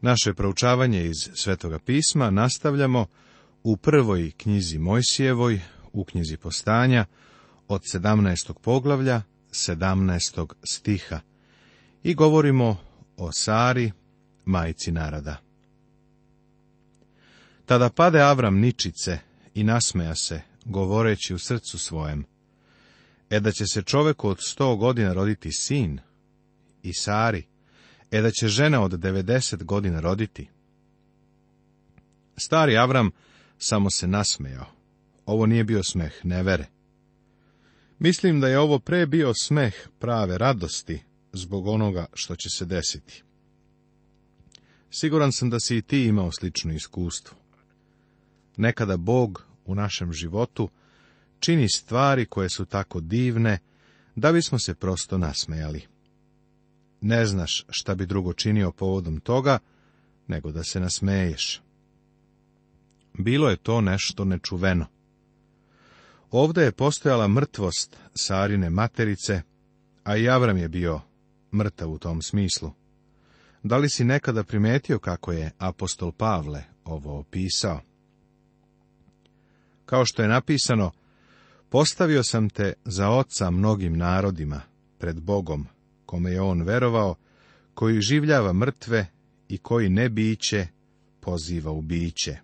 Naše proučavanje iz Svetoga pisma nastavljamo u prvoj knjizi Mojsijevoj, u knjizi Postanja, od 17. poglavlja, 17. stiha i govorimo o Sari, majci narada. Tada pade Avram ničice i nasmeja se, govoreći u srcu svojem, e da će se čoveku od sto godina roditi sin i Sari, e da će žena od 90 godina roditi? Stari Avram samo se nasmejao. Ovo nije bio smeh nevere. Mislim da je ovo pre bio smeh prave radosti zbog onoga što će se desiti. Siguran sam da si i ti imao slično iskustvo. Nekada Bog u našem životu čini stvari koje su tako divne da bismo se prosto nasmejali ne znaš šta bi drugo činio povodom toga, nego da se nasmeješ. Bilo je to nešto nečuveno. Ovdje je postojala mrtvost Sarine materice, a i Avram je bio mrtav u tom smislu. Da li si nekada primetio kako je apostol Pavle ovo opisao? Kao što je napisano, postavio sam te za oca mnogim narodima, pred Bogom, kome je on verovao, koji življava mrtve i koji ne biće, poziva u biće.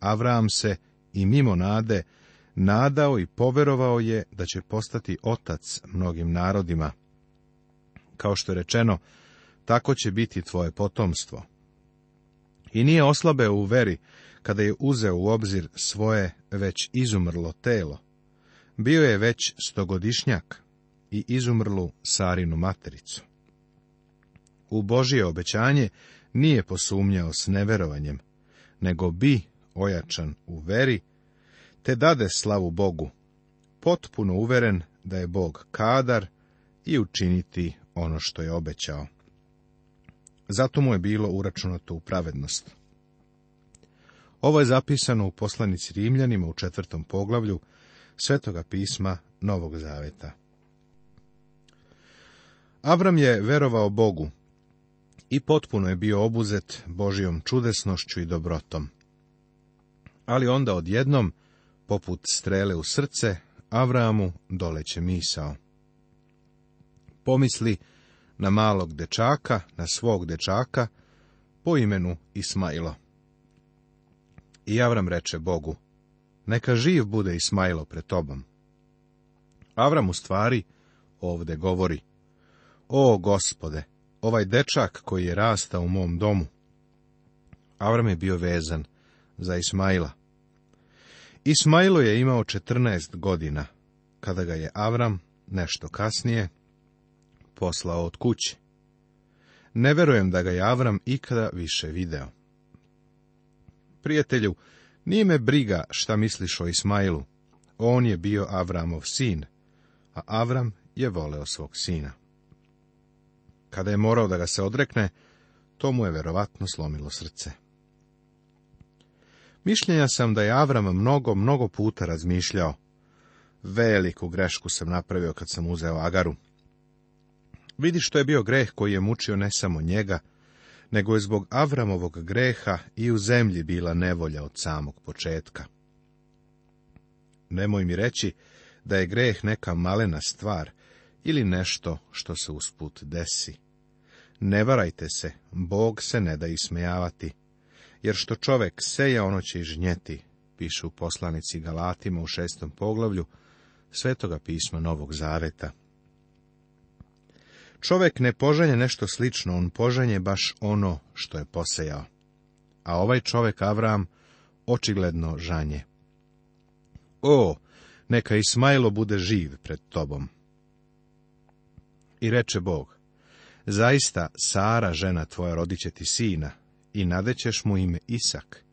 Avram se i mimo nade nadao i poverovao je da će postati otac mnogim narodima. Kao što je rečeno, tako će biti tvoje potomstvo. I nije oslabeo u veri, kada je uzeo u obzir svoje već izumrlo telo. Bio je već stogodišnjak, i izumrlu Sarinu matericu. U Božje obećanje nije posumnjao s neverovanjem, nego bi, ojačan u veri, te dade slavu Bogu, potpuno uveren da je Bog kadar i učiniti ono što je obećao. Zato mu je bilo uračunato u pravednost. Ovo je zapisano u poslanici Rimljanima u četvrtom poglavlju Svetoga pisma Novog Zaveta. Avram je verovao Bogu i potpuno je bio obuzet Božijom čudesnošću i dobrotom. Ali onda odjednom, poput strele u srce, Avramu doleće misao. Pomisli na malog dečaka, na svog dečaka, po imenu Ismailo. I Avram reče Bogu, neka živ bude Ismailo pred tobom. Avram u stvari ovde govori, o, gospode, ovaj dečak koji je rastao u mom domu. Avram je bio vezan za Ismaila. Ismailo je imao četrnaest godina, kada ga je Avram, nešto kasnije, poslao od kuće. Ne verujem da ga je Avram ikada više video. Prijatelju, nije me briga šta misliš o Ismailu. On je bio Avramov sin, a Avram je voleo svog sina. Kada je morao da ga se odrekne, to mu je verovatno slomilo srce. Mišljenja sam da je Avram mnogo, mnogo puta razmišljao. Veliku grešku sam napravio kad sam uzeo Agaru. Vidi što je bio greh koji je mučio ne samo njega, nego je zbog Avramovog greha i u zemlji bila nevolja od samog početka. Nemoj mi reći da je greh neka malena stvar, ili nešto što se usput desi. Ne varajte se, Bog se ne da ismejavati, jer što čovek seja, ono će i žnjeti, piše u poslanici Galatima u šestom poglavlju Svetoga pisma Novog Zaveta. Čovek ne poženje nešto slično, on poženje baš ono što je posejao. A ovaj čovek Avram očigledno žanje. O, neka Ismajlo bude živ pred tobom. I reče Bog, zaista Sara, žena tvoja, rodit ti sina, i nadećeš mu ime Isak,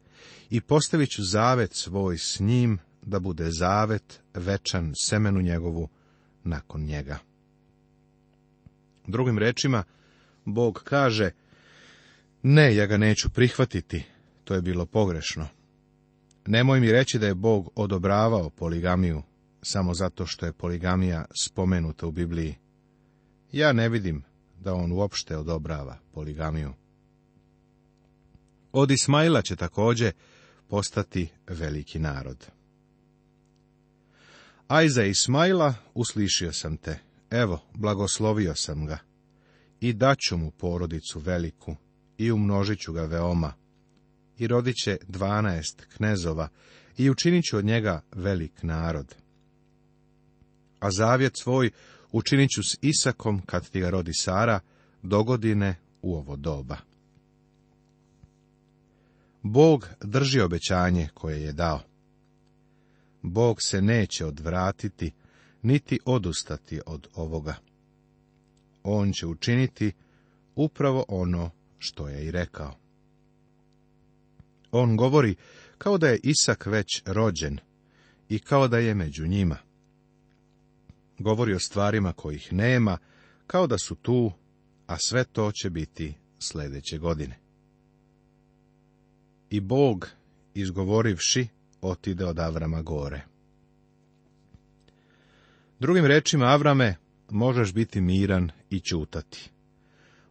i postavit ću zavet svoj s njim, da bude zavet večan semenu njegovu nakon njega. Drugim rečima, Bog kaže, ne, ja ga neću prihvatiti, to je bilo pogrešno. Nemoj mi reći da je Bog odobravao poligamiju, samo zato što je poligamija spomenuta u Bibliji. Ja ne vidim da on uopšte odobrava poligamiju. Od Ismaila će također postati veliki narod. Ajza Ismaila, uslišio sam te, evo, blagoslovio sam ga, i daću mu porodicu veliku, i umnožit ću ga veoma, i rodit će dvanaest knezova, i učinit ću od njega velik narod. A zavjet svoj učinit ću s Isakom kad ti ga rodi Sara, dogodine u ovo doba. Bog drži obećanje koje je dao. Bog se neće odvratiti, niti odustati od ovoga. On će učiniti upravo ono što je i rekao. On govori kao da je Isak već rođen i kao da je među njima govori o stvarima kojih nema, kao da su tu, a sve to će biti sljedeće godine. I Bog, izgovorivši, otide od Avrama gore. Drugim rečima, Avrame, možeš biti miran i ćutati.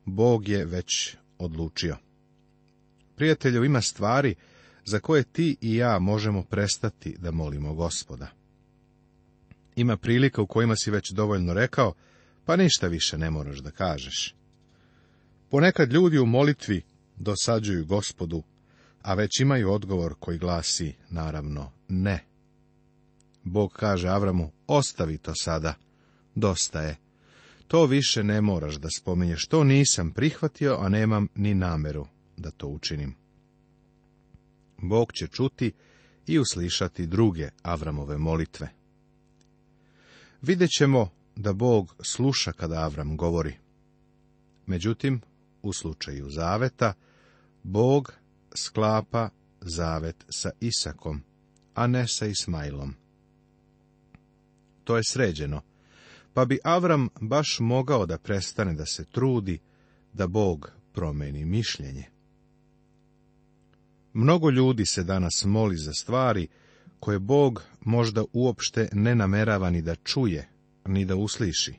Bog je već odlučio. Prijatelju, ima stvari za koje ti i ja možemo prestati da molimo gospoda. Ima prilika u kojima si već dovoljno rekao, pa ništa više ne moraš da kažeš. Ponekad ljudi u molitvi dosađuju gospodu, a već imaju odgovor koji glasi, naravno, ne. Bog kaže Avramu, ostavi to sada, dosta je. To više ne moraš da spominješ, to nisam prihvatio, a nemam ni nameru da to učinim. Bog će čuti i uslišati druge Avramove molitve. Vidjet ćemo da Bog sluša kada Avram govori. Međutim, u slučaju zaveta, Bog sklapa zavet sa Isakom, a ne sa Ismailom. To je sređeno, pa bi Avram baš mogao da prestane da se trudi da Bog promeni mišljenje. Mnogo ljudi se danas moli za stvari koje Bog možda uopšte ne namerava ni da čuje, ni da usliši.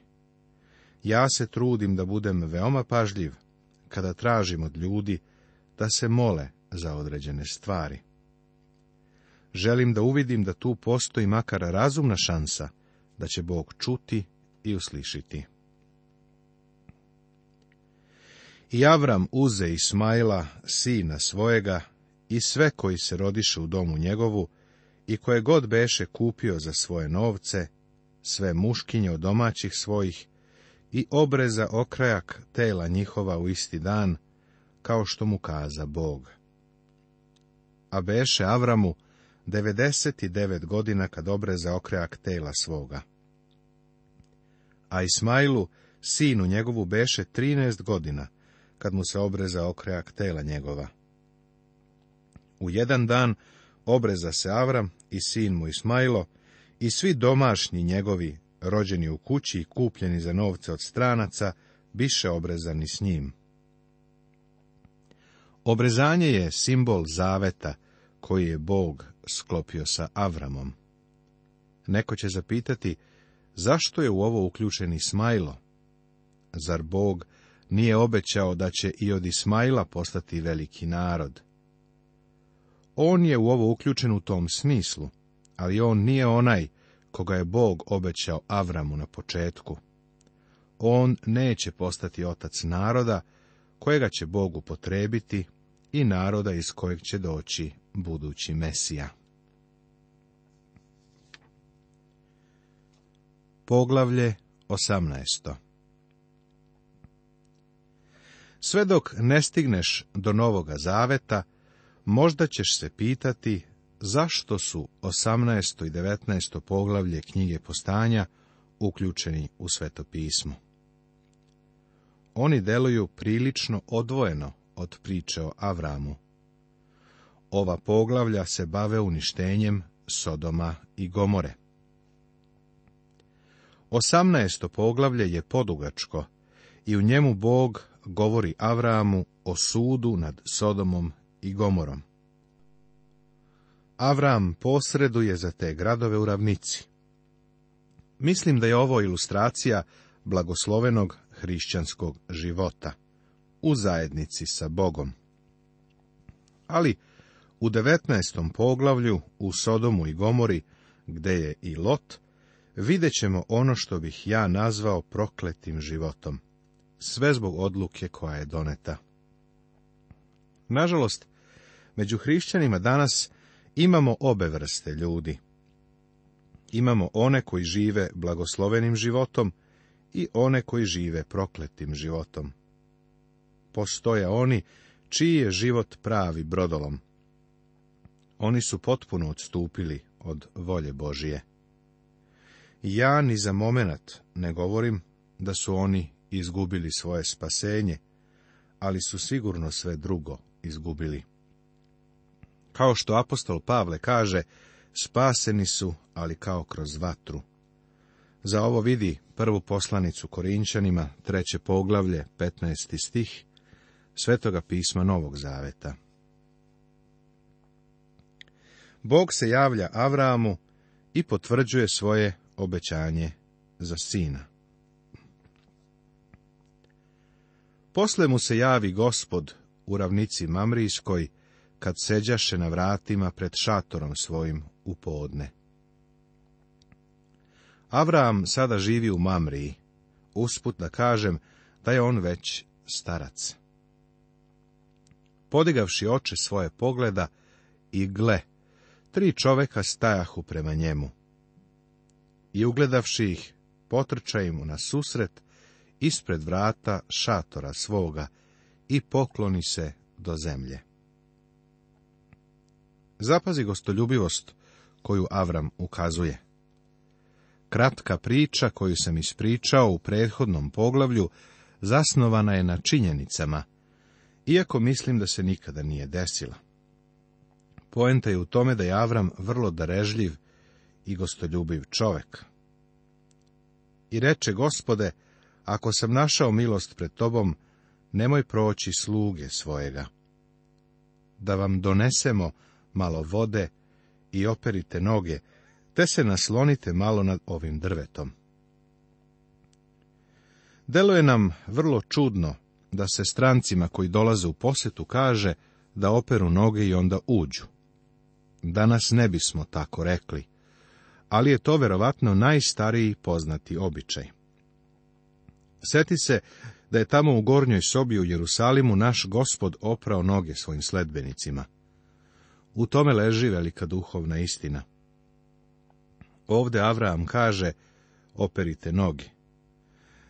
Ja se trudim da budem veoma pažljiv kada tražim od ljudi da se mole za određene stvari. Želim da uvidim da tu postoji makar razumna šansa da će Bog čuti i uslišiti. I Avram uze Ismaila, sina svojega, i sve koji se rodiše u domu njegovu, i koje god beše kupio za svoje novce, sve muškinje od domaćih svojih, i obreza okrajak tela njihova u isti dan, kao što mu kaza Bog. A beše Avramu 99 godina kad obreza okrajak tela svoga. A Ismailu, sinu njegovu, beše 13 godina, kad mu se obreza okrajak tela njegova. U jedan dan obreza se Avram i sin mu Ismailo i svi domašnji njegovi, rođeni u kući i kupljeni za novce od stranaca, biše obrezani s njim. Obrezanje je simbol zaveta koji je Bog sklopio sa Avramom. Neko će zapitati, zašto je u ovo uključen Ismailo? Zar Bog nije obećao da će i od Ismajla postati veliki narod? On je u ovo uključen u tom smislu, ali on nije onaj koga je Bog obećao Avramu na početku. On neće postati otac naroda, kojega će Bog upotrebiti i naroda iz kojeg će doći budući Mesija. Poglavlje 18. Sve dok ne stigneš do Novoga Zaveta, Možda ćeš se pitati zašto su 18. i 19. poglavlje knjige postanja uključeni u sveto Oni deluju prilično odvojeno od priče o Avramu. Ova poglavlja se bave uništenjem Sodoma i Gomore. 18. poglavlje je podugačko i u njemu Bog govori Avramu o sudu nad Sodomom i Gomorom. Avram posreduje za te gradove u ravnici. Mislim da je ovo ilustracija blagoslovenog hrišćanskog života u zajednici sa Bogom. Ali u 19. poglavlju u Sodomu i Gomori, gde je i Lot, vidjet ćemo ono što bih ja nazvao prokletim životom, sve zbog odluke koja je doneta. Nažalost, Među hrišćanima danas imamo obe vrste ljudi. Imamo one koji žive blagoslovenim životom i one koji žive prokletim životom. Postoje oni čiji je život pravi brodolom. Oni su potpuno odstupili od volje Božije. Ja ni za momenat ne govorim da su oni izgubili svoje spasenje, ali su sigurno sve drugo izgubili. Kao što apostol Pavle kaže, spaseni su, ali kao kroz vatru. Za ovo vidi prvu poslanicu Korinčanima, treće poglavlje, 15. stih, Svetoga pisma Novog Zaveta. Bog se javlja Avramu i potvrđuje svoje obećanje za sina. Posle mu se javi gospod u ravnici Mamrijskoj, kad seđaše na vratima pred šatorom svojim u podne. Avram sada živi u Mamriji, usput da kažem da je on već starac. Podigavši oče svoje pogleda i gle, tri čoveka stajahu prema njemu. I ugledavši ih, potrča im na susret ispred vrata šatora svoga i pokloni se do zemlje. Zapazi gostoljubivost koju Avram ukazuje. Kratka priča koju sam ispričao u prethodnom poglavlju zasnovana je na činjenicama, iako mislim da se nikada nije desila. Poenta je u tome da je Avram vrlo darežljiv i gostoljubiv čovek. I reče gospode, ako sam našao milost pred tobom, nemoj proći sluge svojega. Da vam donesemo malo vode i operite noge, te se naslonite malo nad ovim drvetom. Delo je nam vrlo čudno da se strancima koji dolaze u posetu kaže da operu noge i onda uđu. Danas ne bismo tako rekli, ali je to verovatno najstariji poznati običaj. Sjeti se da je tamo u gornjoj sobi u Jerusalimu naš gospod oprao noge svojim sledbenicima. U tome leži velika duhovna istina. Ovde Avram kaže, operite nogi.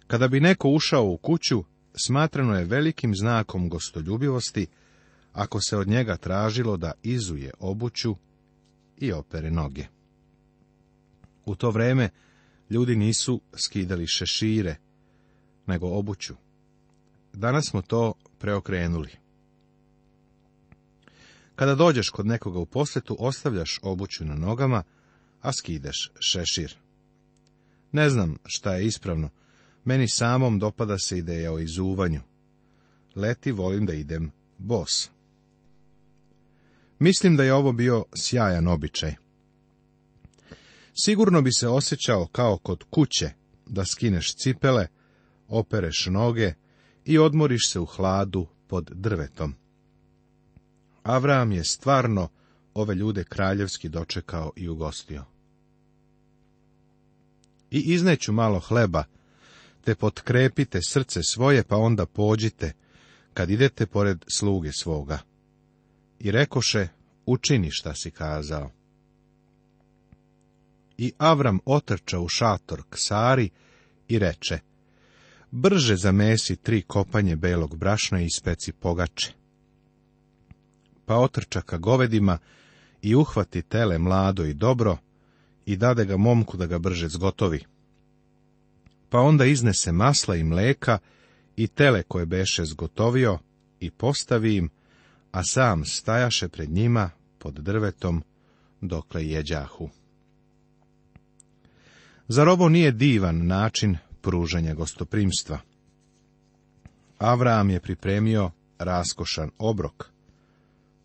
Kada bi neko ušao u kuću, smatrano je velikim znakom gostoljubivosti, ako se od njega tražilo da izuje obuću i opere noge. U to vreme ljudi nisu skidali šešire, nego obuću. Danas smo to preokrenuli. Kada dođeš kod nekoga u posjetu, ostavljaš obuću na nogama, a skideš šešir. Ne znam šta je ispravno. Meni samom dopada se ideja o izuvanju. Leti volim da idem bos. Mislim da je ovo bio sjajan običaj. Sigurno bi se osjećao kao kod kuće, da skineš cipele, opereš noge i odmoriš se u hladu pod drvetom. Avram je stvarno ove ljude kraljevski dočekao i ugostio. I izneću malo hleba, te potkrepite srce svoje, pa onda pođite, kad idete pored sluge svoga. I rekoše, učini šta si kazao. I Avram otrča u šator ksari i reče, brže zamesi tri kopanje belog brašna i speci pogače pa otrča ka govedima i uhvati tele mlado i dobro i dade ga momku da ga brže zgotovi. Pa onda iznese masla i mleka i tele koje beše zgotovio i postavi im, a sam stajaše pred njima pod drvetom dokle jeđahu. Zar ovo nije divan način pružanja gostoprimstva? Avram je pripremio raskošan obrok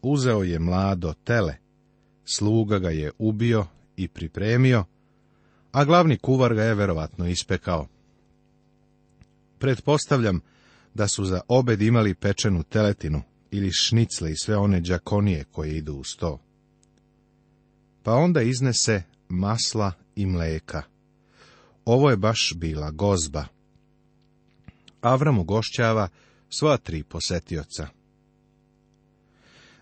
uzeo je mlado tele, sluga ga je ubio i pripremio, a glavni kuvar ga je verovatno ispekao. Pretpostavljam da su za obed imali pečenu teletinu ili šnicle i sve one đakonije koje idu u sto. Pa onda iznese masla i mleka. Ovo je baš bila gozba. Avram ugošćava sva tri posetioca.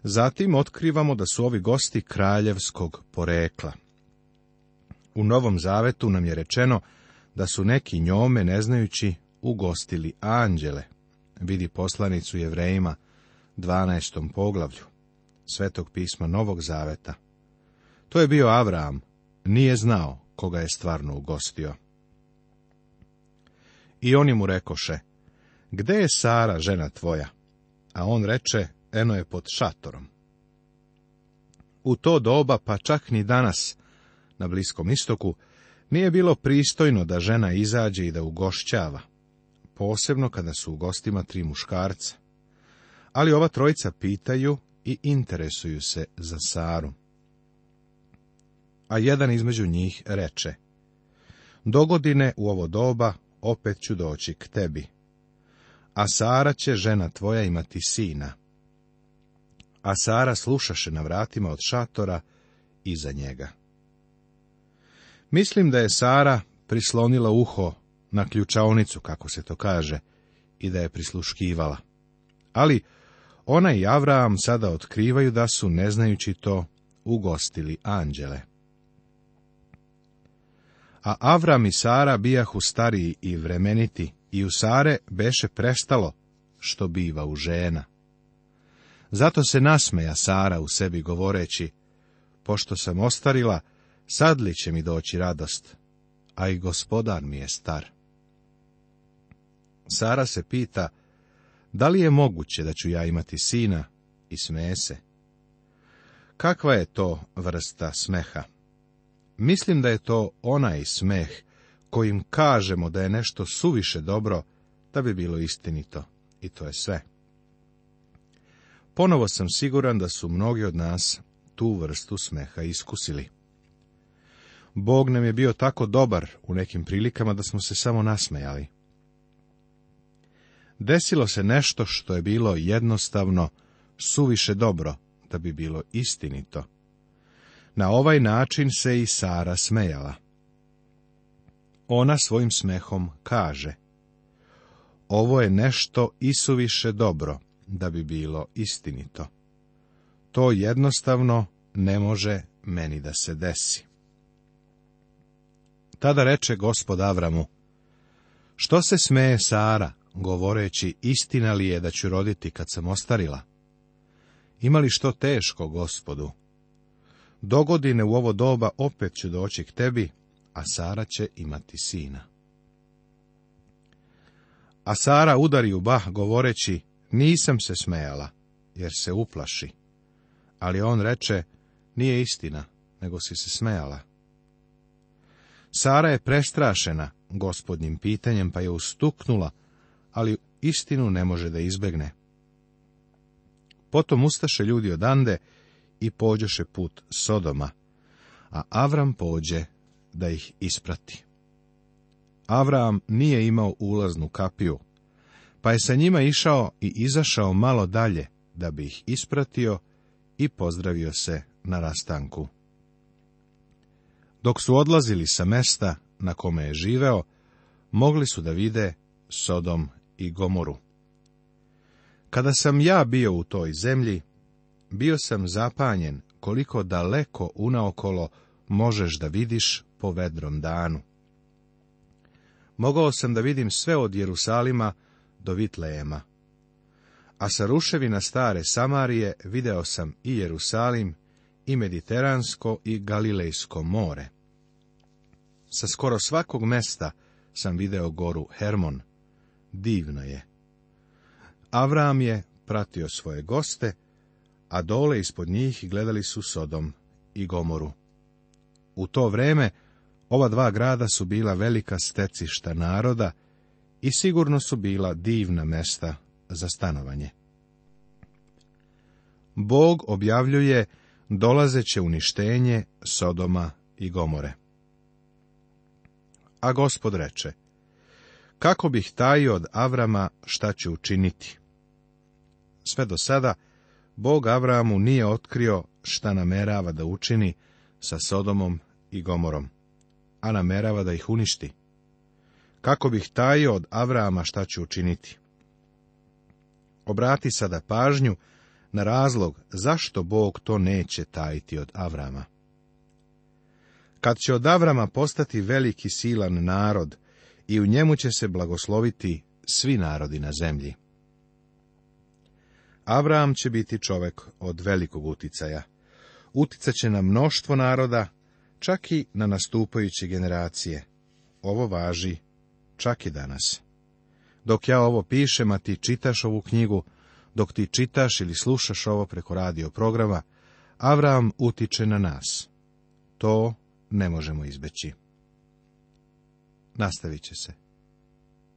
Zatim otkrivamo da su ovi gosti kraljevskog porekla. U Novom Zavetu nam je rečeno da su neki njome, ne znajući, ugostili anđele. Vidi poslanicu jevrejima, 12. poglavlju, Svetog pisma Novog Zaveta. To je bio Avram, nije znao koga je stvarno ugostio. I oni mu rekoše, gde je Sara, žena tvoja? A on reče, eno je pod šatorom. U to doba, pa čak ni danas, na Bliskom istoku, nije bilo pristojno da žena izađe i da ugošćava, posebno kada su u gostima tri muškarca. Ali ova trojica pitaju i interesuju se za Saru. A jedan između njih reče, Dogodine u ovo doba opet ću doći k tebi, a Sara će žena tvoja imati sina a Sara slušaše na vratima od šatora iza njega. Mislim da je Sara prislonila uho na ključaonicu, kako se to kaže, i da je prisluškivala. Ali ona i Avram sada otkrivaju da su, ne znajući to, ugostili anđele. A Avram i Sara bijahu stariji i vremeniti, i u Sare beše prestalo što biva u žena. Zato se nasmeja Sara u sebi govoreći, pošto sam ostarila, sad li će mi doći radost, a i gospodar mi je star. Sara se pita, da li je moguće da ću ja imati sina i smese. Kakva je to vrsta smeha? Mislim da je to onaj smeh kojim kažemo da je nešto suviše dobro da bi bilo istinito i to je sve. Ponovo sam siguran da su mnogi od nas tu vrstu smeha iskusili. Bog nam je bio tako dobar u nekim prilikama da smo se samo nasmejali. Desilo se nešto što je bilo jednostavno suviše dobro da bi bilo istinito. Na ovaj način se i Sara smejala. Ona svojim smehom kaže: Ovo je nešto isuviše dobro da bi bilo istinito. To jednostavno ne može meni da se desi. Tada reče gospod Avramu, što se smeje Sara, govoreći istina li je da ću roditi kad sam ostarila? Ima li što teško, gospodu? Dogodine u ovo doba opet ću doći k tebi, a Sara će imati sina. A Sara udari u bah, govoreći, nisam se smejala, jer se uplaši. Ali on reče, nije istina, nego si se smejala. Sara je prestrašena gospodnim pitanjem, pa je ustuknula, ali istinu ne može da izbegne. Potom ustaše ljudi odande i pođoše put Sodoma, a Avram pođe da ih isprati. Avram nije imao ulaznu kapiju, pa je sa njima išao i izašao malo dalje, da bi ih ispratio i pozdravio se na rastanku. Dok su odlazili sa mesta na kome je živeo, mogli su da vide Sodom i Gomoru. Kada sam ja bio u toj zemlji, bio sam zapanjen koliko daleko unaokolo možeš da vidiš po vedrom danu. Mogao sam da vidim sve od Jerusalima do A sa ruševina stare Samarije video sam i Jerusalim, i Mediteransko i Galilejsko more. Sa skoro svakog mesta sam video goru Hermon. Divno je. Avram je pratio svoje goste, a dole ispod njih gledali su Sodom i Gomoru. U to vreme ova dva grada su bila velika stecišta naroda i sigurno su bila divna mesta za stanovanje. Bog objavljuje dolazeće uništenje Sodoma i Gomore. A gospod reče, kako bih tajio od Avrama šta će učiniti? Sve do sada, Bog Avramu nije otkrio šta namerava da učini sa Sodomom i Gomorom, a namerava da ih uništi kako bih tajio od Avrama šta ću učiniti. Obrati sada pažnju na razlog zašto Bog to neće tajiti od Avrama. Kad će od Avrama postati veliki silan narod i u njemu će se blagosloviti svi narodi na zemlji. Avram će biti čovek od velikog uticaja. Uticaće će na mnoštvo naroda, čak i na nastupajuće generacije. Ovo važi čak i danas. Dok ja ovo pišem, a ti čitaš ovu knjigu, dok ti čitaš ili slušaš ovo preko radio programa, Avram utiče na nas. To ne možemo izbeći. Nastavit će se.